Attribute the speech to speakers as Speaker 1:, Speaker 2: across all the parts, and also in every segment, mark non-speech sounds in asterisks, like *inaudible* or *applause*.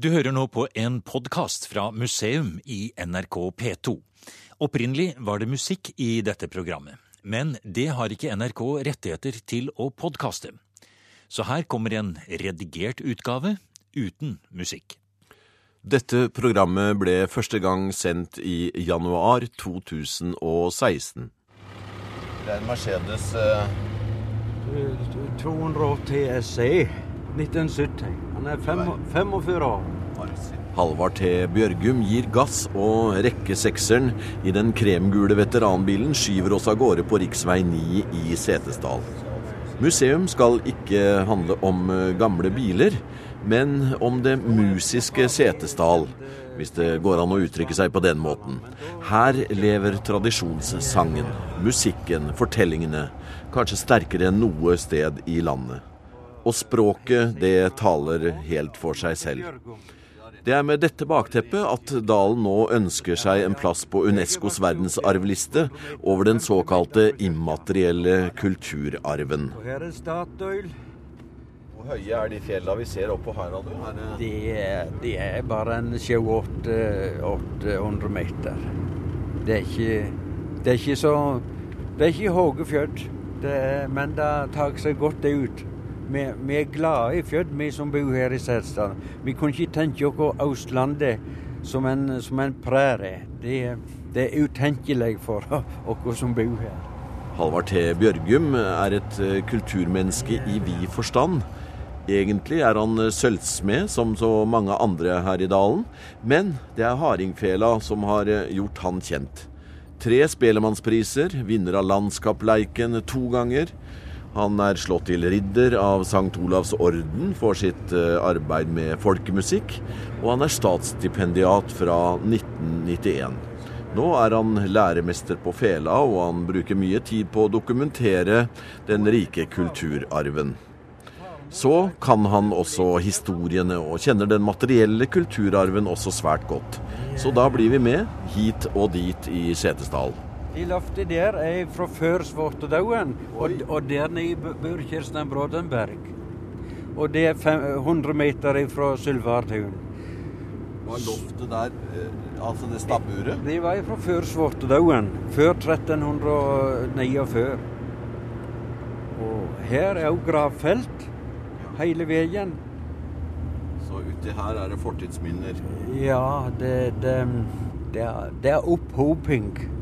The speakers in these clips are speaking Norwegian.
Speaker 1: Du hører nå på en podkast fra museum i NRK P2. Opprinnelig var det musikk i dette programmet, men det har ikke NRK rettigheter til å podkaste. Så her kommer en redigert utgave uten musikk.
Speaker 2: Dette programmet ble første gang sendt i januar 2016. Det er en Mercedes uh...
Speaker 3: 280 SE 1970. Han er fem, 45 år.
Speaker 2: Halvard T. Bjørgum gir gass og rekkesekseren i den kremgule veteranbilen skyver oss av gårde på rv. 9 i Setesdal. Museum skal ikke handle om eh, gamle biler, men om det musiske Setesdal, hvis det går an å uttrykke seg på den måten. Her lever tradisjonssangen, musikken, fortellingene, kanskje sterkere enn noe sted i landet. Og språket, det taler helt for seg selv. Det er med dette bakteppet at dalen nå ønsker seg en plass på Unescos verdensarvliste over den såkalte immaterielle kulturarven.
Speaker 3: Og her er Statoil.
Speaker 2: Hvor høye er de fjellene vi ser oppå her?
Speaker 3: De er, de er bare en 700-800 meter. Det er ikke, det er ikke så Det er ikke høye fjell, men det tar seg godt ut. Vi, vi er glade i Fjød, vi som bor her i Setesdal. Vi kunne ikke tenke oss Østlandet som en, som en prærie. Det, det er utenkelig for *laughs* oss som bor her.
Speaker 2: Halvard T. Bjørgum er et eh, kulturmenneske i vid forstand. Egentlig er han eh, sølvsmed, som så mange andre her i dalen. Men det er hardingfela som har eh, gjort han kjent. Tre Spelemannspriser, vinner av Landskapleiken to ganger. Han er slått til ridder av St. Olavs orden for sitt eh, arbeid med folkemusikk. Og han er statsstipendiat fra 1991. Nå er han læremester på Fela, og han bruker mye tid på å dokumentere den rike kulturarven. Så kan han også historiene, og kjenner den materielle kulturarven også svært godt. Så da blir vi med, hit og dit i Setesdal.
Speaker 3: De loftet der er fra før svartedauden, og, og der nede bor Kirsten Brådenberg. Og det er 100 meter fra Sylvartun.
Speaker 2: Hva er loftet der? Altså det stabburet?
Speaker 3: Det var fra før svartedauden, før 1349. Og her er jo gravfelt hele veien.
Speaker 2: Så uti her er det fortidsminner.
Speaker 3: Ja, det, det, det, er, det er opphoping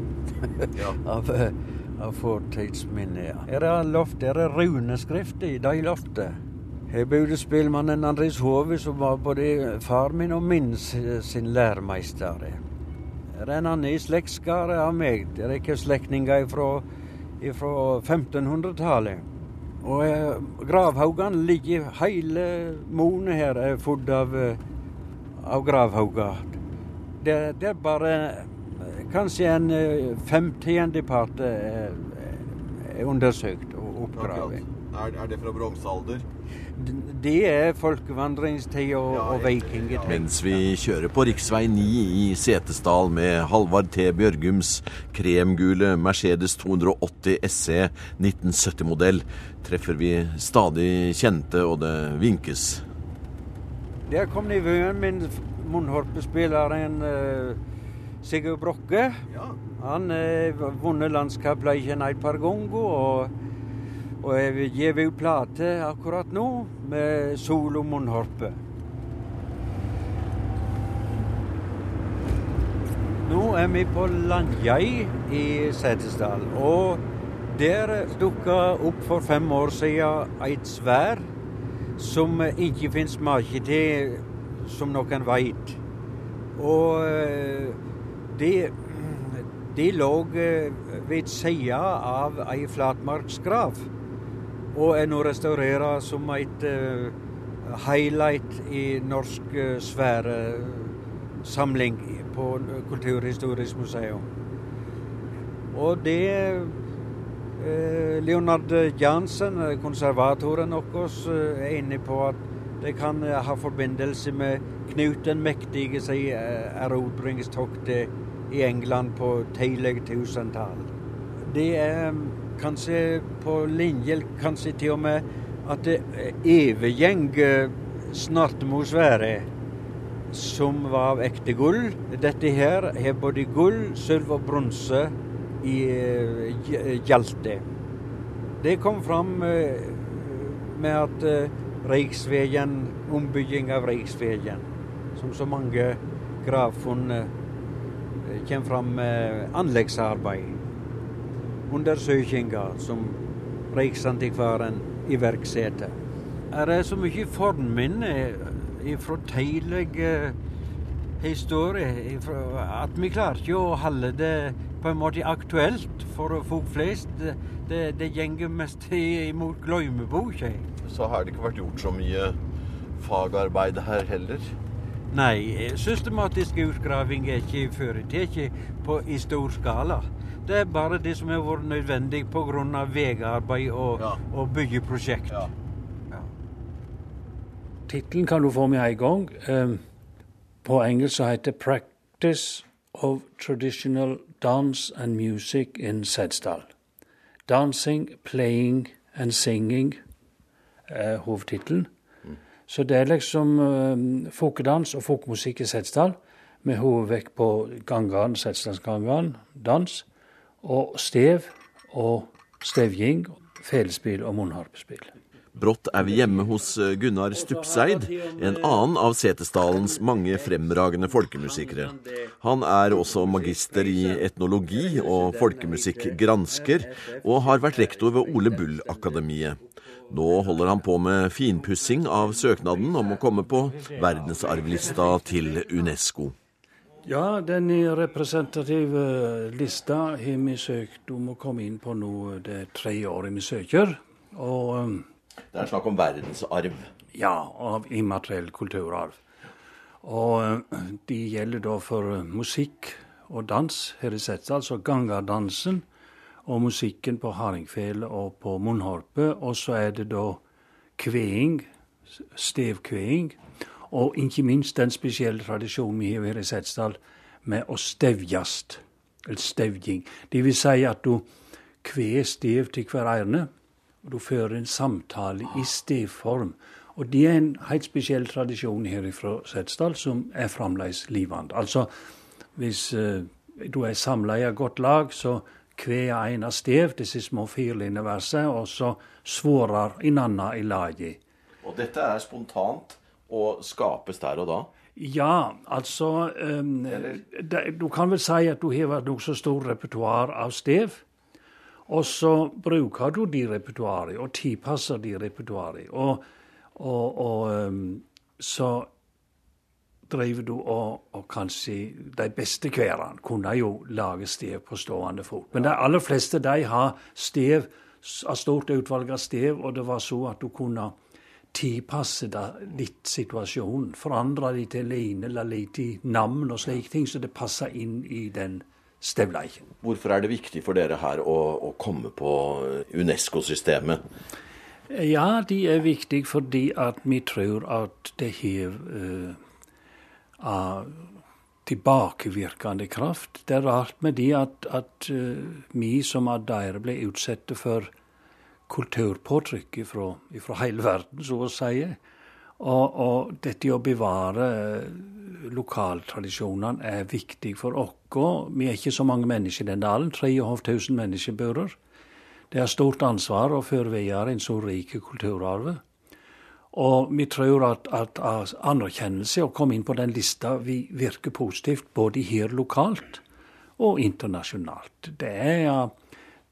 Speaker 2: Ja. *laughs*
Speaker 3: av, fortidsminnet. av fortidsminner. Her er loft, her er runeskrift i de loftet. Her bodde spillmannen Andris Hove, som var både far min og min sin læremeister. Her er en annen i av meg. Det er ikke slektninger fra, fra 1500-tallet. Og eh, gravhaugene ligger Hele moene her er full av, eh, av gravhauger. Det, det er bare eh, kanskje en femtiendepart fem er, er undersøkt og oppgravd.
Speaker 2: Er, er det fra bronsealder?
Speaker 3: Det er folkevandringstid og, og vikingtid.
Speaker 2: Mens vi kjører på rv. 9 i Setesdal med Halvard T. Bjørgums kremgule Mercedes 280 SE 1970-modell, treffer vi stadig kjente, og det vinkes.
Speaker 3: Der kom nevøen min, munnhorpespilleren. uh, Sigurd Brokke. Han har uh, vunnet landskapsleiken et par ganger. Og, og jeg gir ut plate akkurat nå med solo munnharpe. Nå er vi på Landjei i Setesdal. Og der dukka opp for fem år siden et svær som ikke finnes make til, som noen veit. Og eh, de, de lå eh, ved sida av ei flatmarksgrav. Og er nå restaurert som et eh, highlight i norsk eh, sfæresamling på Kulturhistorisk museum. Og det Leonard Jansen, konservatoren vår, er inne på at det kan ha forbindelse med Knut den mektige sin erobringstokt erobringstoktet i England på tidlig tusentall. Det er mm, kanskje på linje, kanskje til og med at det overgjeng Snartmosværet. som var av ekte gull. Dette her har både gull, sølv og bronse i Hjalte. Det kom fram med at ombygging av Riksveien, som så mange gravfunn kommer fram anleggsarbeid. Undersøkelser som Riksantikvaren iverksetter. Er det så mye fornminner fra tidlig historie at vi klarer ikke å holde det på en måte aktuelt for folk flest. Det, det, gjenger mest imot glemmeboka.
Speaker 2: Så har det ikke vært gjort så mye fagarbeid her heller?
Speaker 3: Nei, systematisk utgraving er ikke foretatt i stor skala. Det er bare det som har vært nødvendig pga. veiarbeid og, ja. og byggeprosjekt. Ja.
Speaker 4: Ja. Tittelen kan du få med en gang. Um, på engelsk så heter 'Practice of Traditional Dance and Music in Setesdal'. Dancing, playing and singing er hovedtittelen. Så det er liksom uh, folkedans og folkemusikk i Setesdal, med hovedvekt på gangene, Setesdalsgangene, dans, og stev og stevjing, felespill og munnharpespill.
Speaker 2: Brått er vi hjemme hos eh, Gunnar Stupseid, en annen av Setesdalens mange fremragende folkemusikere. Han er også magister i etnologi og folkemusikkgransker, og har vært rektor ved Ole Bull-akademiet. Nå holder han på med finpussing av søknaden om å komme på verdensarvlista til UNESCO.
Speaker 4: Ja, den representative lista har vi søkt om å komme inn på nå det er tre året vi søker. Og, um,
Speaker 2: det er snakk om verdensarv?
Speaker 4: Ja, av immateriell kulturarv. Og uh, de gjelder da for musikk og dans her i Setesdal, altså gangardansen og musikken på hardingfele og på munnharpe. Og så er det da kveing, stevkveing, og ikke minst den spesielle tradisjonen vi har her i Setesdal med å stevjast, eller stevjing. Det vil si at du kver stev til hver eierne, og du fører en samtale i stevform. Og det er en helt spesiell tradisjon her fra Setesdal som er fremdeles livende. Altså, hvis uh, du er samla i et godt lag, så hver ene stev, disse små firlinjeversene, og så svorer hverandre i laget.
Speaker 2: Og dette er spontant og skapes der og da?
Speaker 4: Ja, altså um, Du kan vel si at du har et nokså stort repertoar av stev. Og så bruker du de repertoarene og tilpasser de repertoarene. Og, og, og um, så driver du og, og kanskje De beste kværene kunne jo lage stev på stående fot. Men de aller fleste de har stev, av stort utvalg av stev, og det var så at du kunne tilpasse det litt situasjonen. Forandre de til line eller litt i navn og slike ting, så det passer inn i den stevleiken.
Speaker 2: Hvorfor er det viktig for dere her å, å komme på Unesco-systemet?
Speaker 4: Ja, de er viktige fordi at vi tror at det har uh, av tilbakevirkende kraft. Det er rart med de at, at uh, vi som Adair ble utsatt for kulturpåtrykk fra hele verden, så å si. Og, og dette å bevare uh, lokaltradisjonene er viktig for oss. Vi er ikke så mange mennesker i den dalen. 3500 mennesker bor her. Det er stort ansvar å føre videre en så rik kulturarv. Og vi tror at, at, anerkjennelse å komme inn på den lista vi virker positivt både her lokalt og internasjonalt. Det er,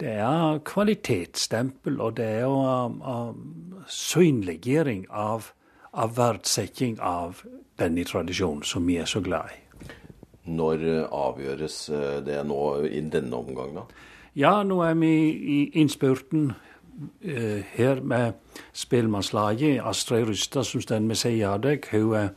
Speaker 4: det er kvalitetsstempel, og det er uh, synliggjøring av, av verdsetting av denne tradisjonen som vi er så glad i.
Speaker 2: Når avgjøres eh, det nå i denne omgang, da?
Speaker 4: Ja, nå er vi i innspurten Eh, her med spelmannslaget. Astrid Rustad, som står med deg. hun er,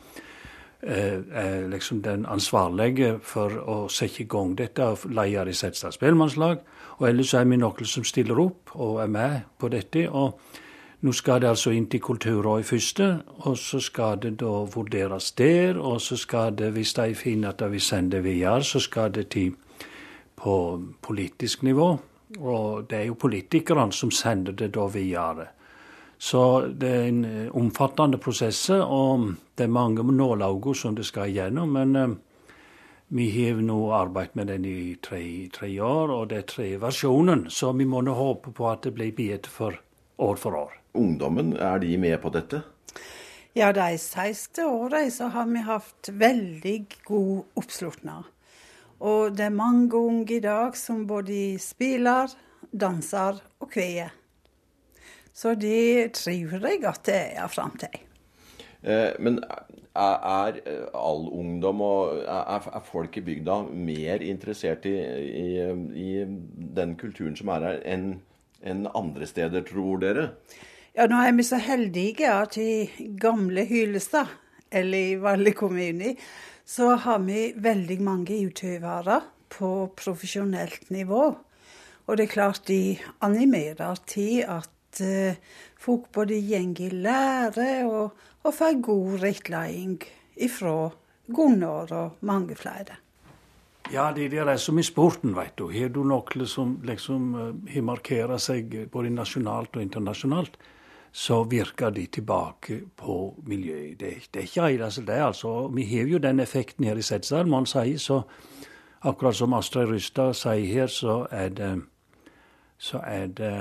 Speaker 4: eh, er liksom den ansvarlige for å sette i gang dette, leder i Setesdal spelmannslag. Og ellers er vi noen som stiller opp og er med på dette. og nå skal det altså inn til Kulturrådet første, og så skal det da vurderes der. Og så skal det, hvis de finner at de vil sende videre, så skal det til på politisk nivå. Og det er jo politikerne som sender det da videre. Så det er en omfattende prosess, og det er mange nålauger som det skal igjennom. Men vi har nå arbeidet med den i tre, tre, år, og det er tre versjoner. Så vi må nå håpe på at det blir bedre for år for år.
Speaker 2: Ungdommen, er de med på dette?
Speaker 5: Ja, de siste årene så har vi hatt veldig god oppslutning. Og det er mange unge i dag som både spiller, danser og kveier. Så det tror jeg at det er framtid.
Speaker 2: Eh, men er, er, all ungdom og er, er, folk i bygda mer interessert i, i, i den kulturen som er her, enn en andre steder, tror dere?
Speaker 5: Ja, nå er vi så heldige at i gamle Hylestad, eller i Valle kommune, så har vi veldig mange utøvere på profesjonelt nivå. Og det er klart de animerer til at uh, folk både går i lære og, og får god rettledning ifra Gunnar og mange flere.
Speaker 4: Ja, det, det er som i sporten, vet du. Har du noe som liksom uh, markerer seg både nasjonalt og internasjonalt, så virker de tilbake på miljøet. Det, det er ikke eneste det. altså. Vi har jo den effekten her i Setesdal. Man sier så, akkurat som Astrid Rystad sier her, så er det, så er det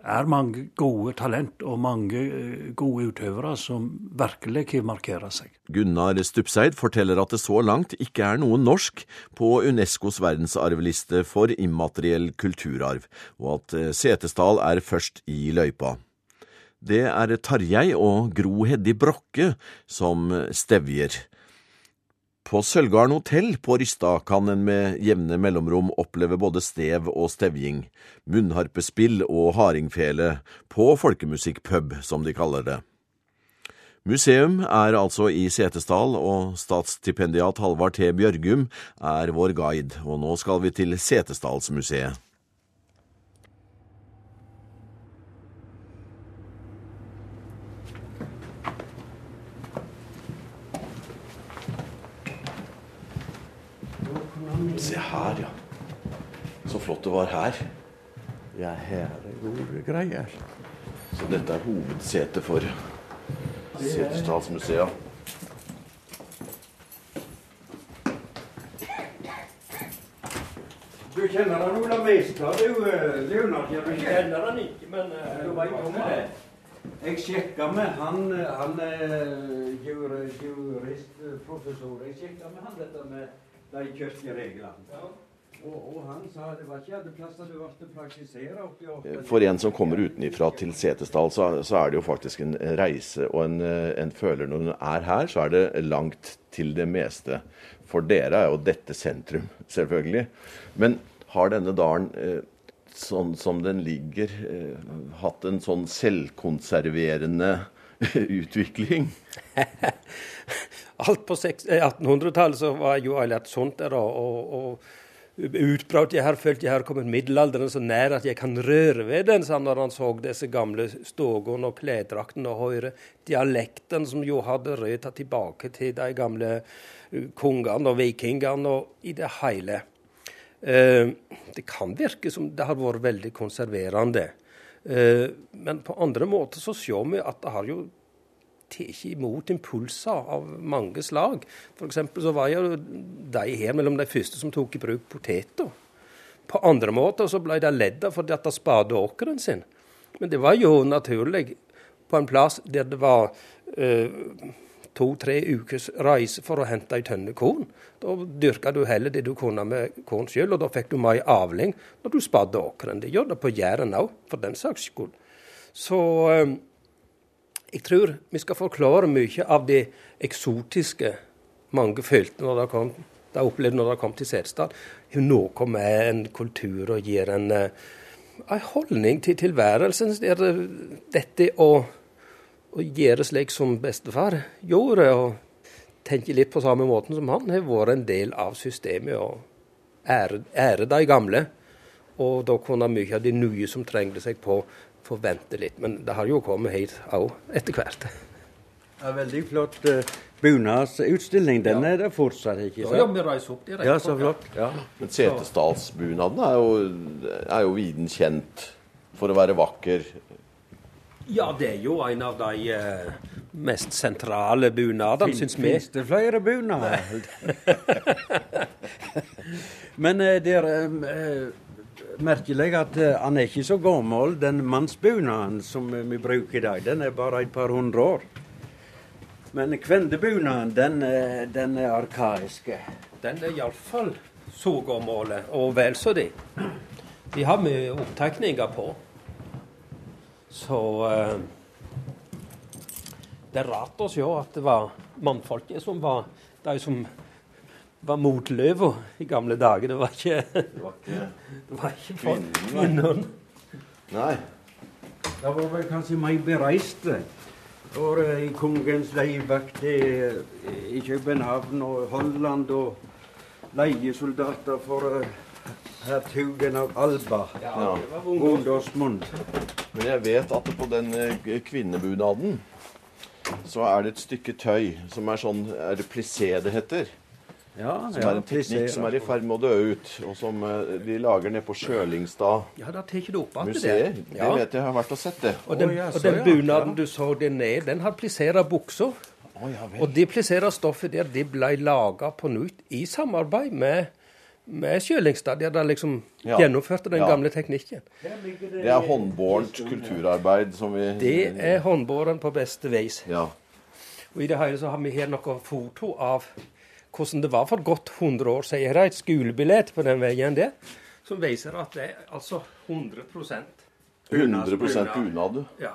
Speaker 4: er mange gode talent og mange eh, gode utøvere som virkelig ikke markerer seg.
Speaker 2: Gunnar Stupseid forteller at det så langt ikke er noe norsk på Unescos verdensarvliste for immateriell kulturarv, og at eh, Setesdal er først i løypa. Det er Tarjei og Gro Heddi Brokke som stevjer. På Sølvgarden hotell på Rysta kan en med jevne mellomrom oppleve både stev og stevjing, munnharpespill og hardingfele på folkemusikkpub, som de kaller det. Museum er altså i Setesdal, og statsstipendiat Halvard T. Bjørgum er vår guide, og nå skal vi til Setesdalsmuseet. Se her, ja. Så flott det var her.
Speaker 3: Ja, her er gode greier.
Speaker 2: Så dette er hovedsetet for Setesdalsmuseet.
Speaker 3: Du kjenner han Ola Mestad, du, eh, Leonard? Jeg kjenner han ikke, men uh, du veit om det? Jeg sjekka med han, eh, han er jurist, professor. Jeg sjekka med han dette med de kirkereglene. Og, og, han sa det var ikke alle plasser du ble praktisere oppi
Speaker 2: eh, For en som kommer utenfra til Setesdal, så, så, er det jo faktisk en reise. Og en, eh, en, føler når en er her, så er det langt til det meste. For dere er jo dette sentrum, selvfølgelig. Men har denne dalen, eh, sånn som den ligger, hatt en sånn selvkonserverende *laughs* utvikling? *laughs*
Speaker 6: alt på 1800-tallet så var jo alt sånt der. og, og utbredt. Jeg har følt jeg har kommet middelalderen så nær at jeg kan røre ved den, sa når han så disse gamle stågående og klesdraktene og høyre dialekten som jo hadde røtta tilbake til de gamle kongene og vikingene og i det hele. Uh, det kan virke som det har vært veldig konserverende. Men på andre måter så ser vi at det har jo tatt imot impulser av mange slag. F.eks. så var jo de her mellom de første som tok i bruk poteter. På andre måter så ble de ledd av fordi at de spade åkeren sin. Men det var jo naturlig på en plass der det var uh, to-tre ukers reise for å hente ei tønne korn. Da dyrka du heller det du kunne med korn sjøl, og da fikk du mer avling når du spadde åkeren. Det gjør det på Jæren òg, for den saks skyld. Så uh, jeg tror vi skal forklare mye av det eksotiske mange følte når de, kom, de opplevde når de kom til Setesdal. Noe med en kultur og gir en, eh, en holdning til tilværelsen. Dette å, å gjøre slik som bestefar gjorde, og tenke litt på samme måten som han, har vært en del av systemet. og ære, ære de gamle. Og da kunne mye av de nye som trengte seg på, få vente litt. Men det har jo kommet hit òg etter hvert.
Speaker 3: Ja, veldig flott uh, bunadsutstilling. Den ja. er det fortsatt, ikke sant?
Speaker 6: Ja, vi reiser opp direkte.
Speaker 3: Ja, så flott. Ja.
Speaker 2: Men Setesdalsbunaden er jo, er jo viden kjent for å være vakker.
Speaker 6: Ja, det er jo en av de eh, mest sentrale bunadene, syns vi.
Speaker 3: Fins det flere bunader? *laughs* Men eh, det er eh, merkelig at eh, han er ikke så gammel, den mannsbunaden som eh, vi bruker i dag. Den er bare et par hundre år. Men kvendebunaden, den, eh, den er arkaiske.
Speaker 6: Den er iallfall så gammel, og vel så det. De har vi opptegninger på. Så det er rart å se at det var mannfolket som var de som var motløva i gamle dager. Det var ikke,
Speaker 2: Det var ikke
Speaker 6: det var ikke for
Speaker 2: Kvinnene. Nei.
Speaker 3: Det var vel kanskje mer bereiste. For eh, i kongens leivakt i, i København og Holland og leiesoldater for hertugen av Alba.
Speaker 2: Ja.
Speaker 6: det var vondt.
Speaker 3: Ungdomsmund.
Speaker 2: Men jeg vet at på den eh, kvinnebunaden så er det et stykke tøy som er sånn Er det plissé det heter?
Speaker 3: Ja,
Speaker 2: Som er en teknikk som er i ferd med å dø ut, og som eh, de lager nede på Sjølingstad
Speaker 6: Ja, da tar ikke du opp igjen
Speaker 2: museet.
Speaker 6: det.
Speaker 2: Det vet jeg, jeg har vært og sett det.
Speaker 6: Og den,
Speaker 3: ja,
Speaker 6: og den bunaden
Speaker 3: ja.
Speaker 6: du så der nede, den har plissert bukser.
Speaker 2: Oh, ja.
Speaker 6: Og de plisserte stoffet der, det ble laga på nytt i samarbeid med, med Sjølingstad, de hadde liksom
Speaker 2: Ja.
Speaker 6: gjennomført den
Speaker 2: Ja.
Speaker 6: gamle teknikken.
Speaker 2: Det er håndbårent kulturarbeid som vi
Speaker 6: Det er håndbåren på beste vis.
Speaker 2: Ja.
Speaker 6: Og i det hele så har vi her noen foto av hvordan det var for godt 100 år siden. Er et skolebillett på den veien der, som viser at det er altså 100%
Speaker 2: 100 bunad. du.
Speaker 6: Ja.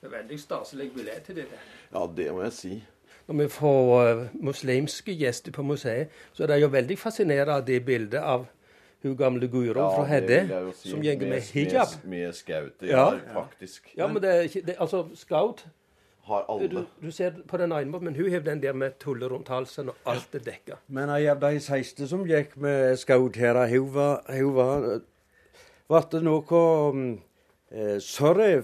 Speaker 6: Det er veldig staselig billett til det.
Speaker 2: Ja, det må jeg si.
Speaker 6: Når vi får eh, muslimske gjester på museet, så er de jo veldig fascinert av det bildet av hun gamle Guro fra
Speaker 2: det
Speaker 6: Hedde
Speaker 2: si.
Speaker 6: som går med hijab.
Speaker 2: Med, med skauter,
Speaker 6: Ja.
Speaker 2: ja, faktisk.
Speaker 6: Ja, men det er ikke det, Altså, scout
Speaker 2: Har alle.
Speaker 6: du, du ser på den ene måten, men hun har den der med tulle rundt halsen, og alt er dekka.
Speaker 3: Men ei av de siste som gikk med skaut her, hun var, hun var Ble det noe um, eh, sorry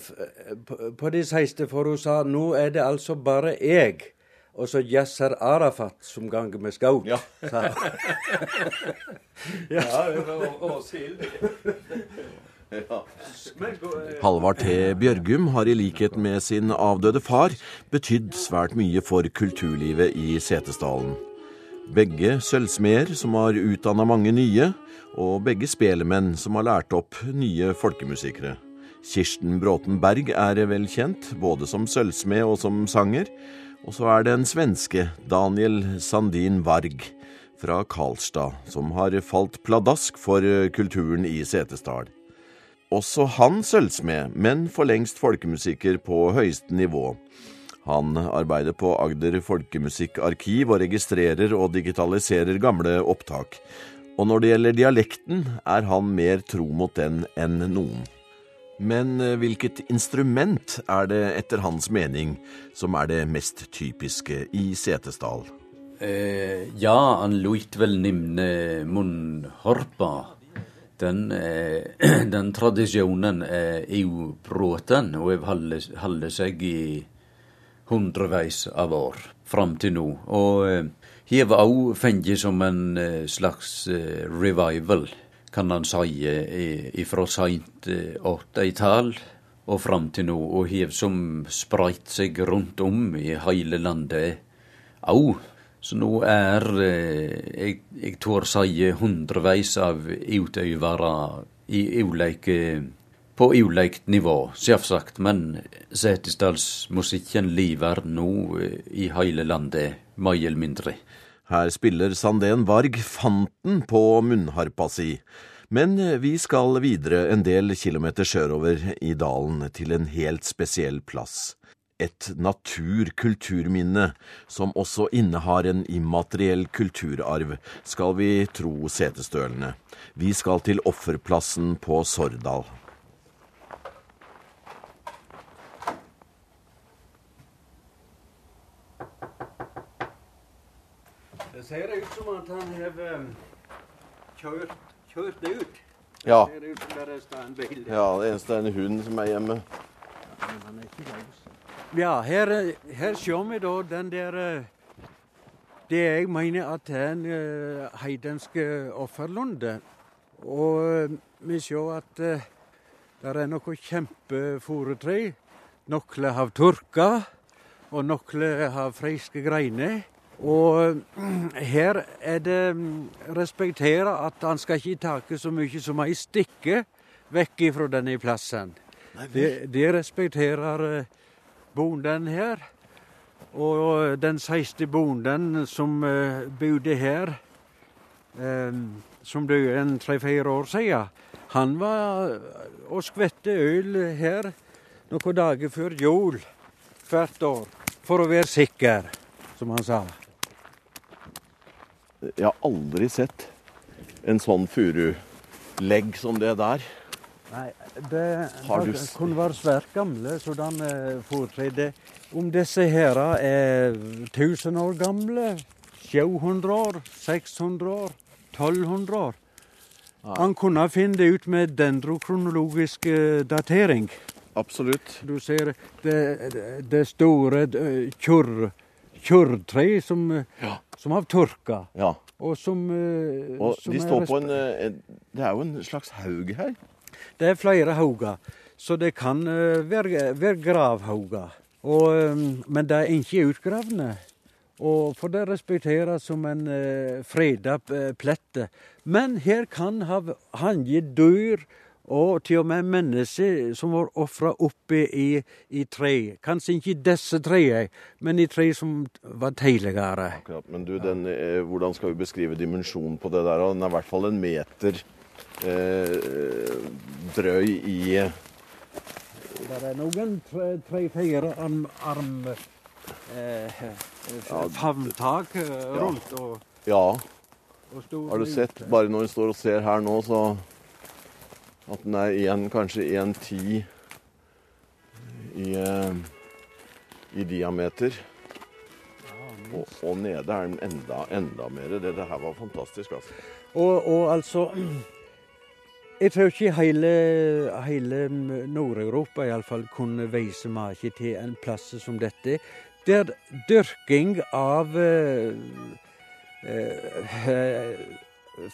Speaker 3: på, på de siste, for hun sa nå er det altså bare jeg og så Yasser Arafat som ganger med skaut.
Speaker 2: Ja. *laughs*
Speaker 6: Ja, det var Åshild. *laughs*
Speaker 2: Halvard T. Bjørgum har i likhet med sin avdøde far betydd svært mye for kulturlivet i Setesdalen. Begge sølvsmeder som har utdanna mange nye, og begge spelemenn som har lært opp nye folkemusikere. Kirsten Bråten Berg er vel kjent, både som sølvsmed og som sanger. Og så er det en svenske, Daniel Sandin Varg, fra Karlstad, som har falt pladask for kulturen i Setesdal. Også han sølvsmed, men for lengst folkemusiker på høyeste nivå. Han arbeider på Agder folkemusikkarkiv og registrerer og digitaliserer gamle opptak. Og når det gjelder dialekten, er han mer tro mot den enn noen. Men eh, hvilket instrument er det etter hans mening som er det mest typiske i Setesdal?
Speaker 7: Eh, ja, han lot vel nimne munnharpa. Den, eh, *clears throat* den tradisjonen er jo bråten og har holdt seg i hundrevis av år fram til nå. Og eh, har òg fått som en eh, slags eh, revival, kan han si, fra seint eh, 80-tall og fram til nå. Og har som spreit seg rundt om i hele landet òg. Så nå er eh, jeg, jeg tør si hundrevis av utøvere i ulike på ulikt nivå, selvsagt, men Setesdalsmusikken lever nå eh, i hele landet, mer eller mindre.
Speaker 2: Her spiller Sandén Varg fanten på munnharpa si. Men vi skal videre en del kilometer sørover i dalen til en helt spesiell plass. Et natur-kulturminne som også innehar en immateriell kulturarv, skal vi tro setestølene. Vi skal til offerplassen på Sordal.
Speaker 3: Det ser ut som at han har kjørt, kjørt, det ut.
Speaker 2: Ja,
Speaker 3: Det ser ut som det er en bil
Speaker 2: ja, det eneste er en hund som er hjemme.
Speaker 3: Men han er ikke løs. Ja, her, eh, her ser vi da den der eh, Det jeg mener at det er en heidensk heidenske offerlunde. Og eh, vi ser at det er noe kjempeforetre Noen har tørka, og noen har friske greiner. Og her er det mm, respektere at han skal ikke ta så mye som ei stikke vekk fra denne plassen. Det, de respekterer eh, bonden her. Og den siste bonden som uh, bodde her, um, som døde en tre-fire år siden, han var og skvette øl her noen dager før jul hvert år. For å være sikker, som han sa.
Speaker 2: Jeg har aldri sett en sånn furulegg som det der.
Speaker 3: Nei, det
Speaker 2: Har du
Speaker 3: kunne være svært gamle, sådan uh, foretredde. Om disse her er 1000 år gamle, 700 år, 600 år, 1200 år Han kunne finne det ut med dendrokronologisk eh, datering.
Speaker 2: Absolutt.
Speaker 3: Du ser det, det, det store kjørtreet som, eh,
Speaker 2: Ja.
Speaker 3: som har tørka,
Speaker 2: Ja.
Speaker 3: og som, eh,
Speaker 2: Og
Speaker 3: som
Speaker 2: de står på eh, en Det er jo en slags haug her.
Speaker 3: Det er flere hauger, så det kan eh, være, være gravhauger. Eh, men de er ikke utgravne. Og for det respekteres som en uh, freda uh, plette. Men her kan ha hanget dyr og til og med mennesker som var ofra oppe i, i tre. Kanskje ikke disse trærne, men i tre som var tidligere.
Speaker 2: Men du, den, eh, hvordan skal vi beskrive dimensjonen på det der? Den er i hvert fall en meter eh, drøy i
Speaker 3: Det er noen tre-fire arm, arm eh, favntak eh, rundt. Og,
Speaker 2: Ja, har du sett? Bare når du står og ser her nå, så at den er en, kanskje 1,10 i, eh, i diameter. Og, og nede er den enda, enda mer. Det, det her var fantastisk, altså.
Speaker 3: Og, og altså Jeg tror ikke hele, hele Nord-Europa iallfall kunne vise mye til en plass som dette. Der dyrking av eh, eh,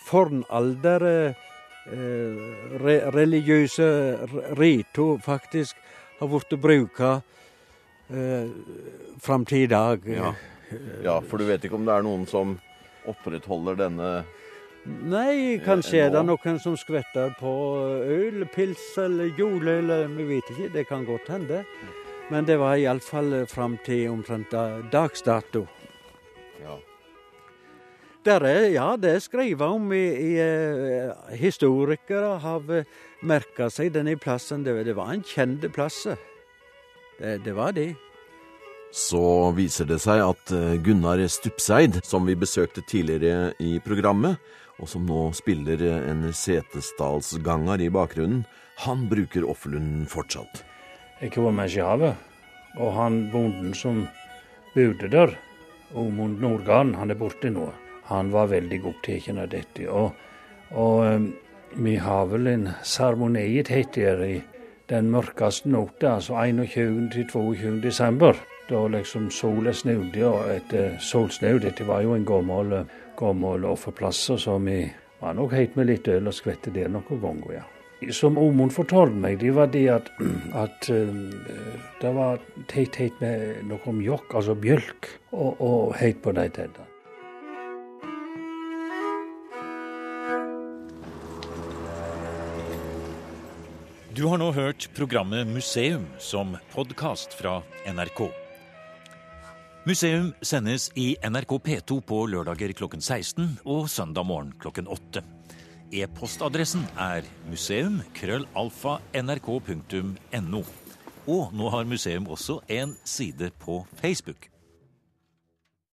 Speaker 3: fornalder eh, re, religiøse rito faktisk har blitt bruka eh, fram til i dag.
Speaker 2: Ja. ja, for du vet ikke om det er noen som opprettholder denne
Speaker 3: Nei, kanskje er det noen som skvetter på øl, pils eller juleøl, vi vet ikke. Det kan godt hende. Men det var iallfall fram til omtrent dags dato.
Speaker 2: ja.
Speaker 3: Der er, ja, det er skrevet om i, i eh, Historikere har merka seg denne plassen. Det, det var en kjent plass. Det, det var det.
Speaker 2: Så viser det seg at eh, Gunnar Stupseid, som vi besøkte tidligere i programmet, og som nå spiller en setesdalsganger i bakgrunnen, han bruker Offerlunden fortsatt.
Speaker 4: Jeg kom med Sjave, og han bonden som bodde der, Omund Nordgarden, han er borte nå. Han var veldig opptatt av dette. Og, og eh, vi har vel en seremoni i den mørkeste natta, altså 21.-22. desember. Da liksom sola snudde, og etter solsnø Dette var jo en gammel, gammel offerplass, som vi var nok helt med litt øl og skvette der noen ganger, ja. Som Omund fortalte meg, det var det at, *clears throat* at eh, det var teit, teit med noe om jokk, altså bjølk, og, og heit på de tennene.
Speaker 1: Du har nå hørt programmet Museum som podkast fra NRK. Museum sendes i NRK P2 på lørdager klokken 16 og søndag morgen klokken 8. E-postadressen er museum.krøllalfa.nrk.no. Og nå har museum også en side på Facebook.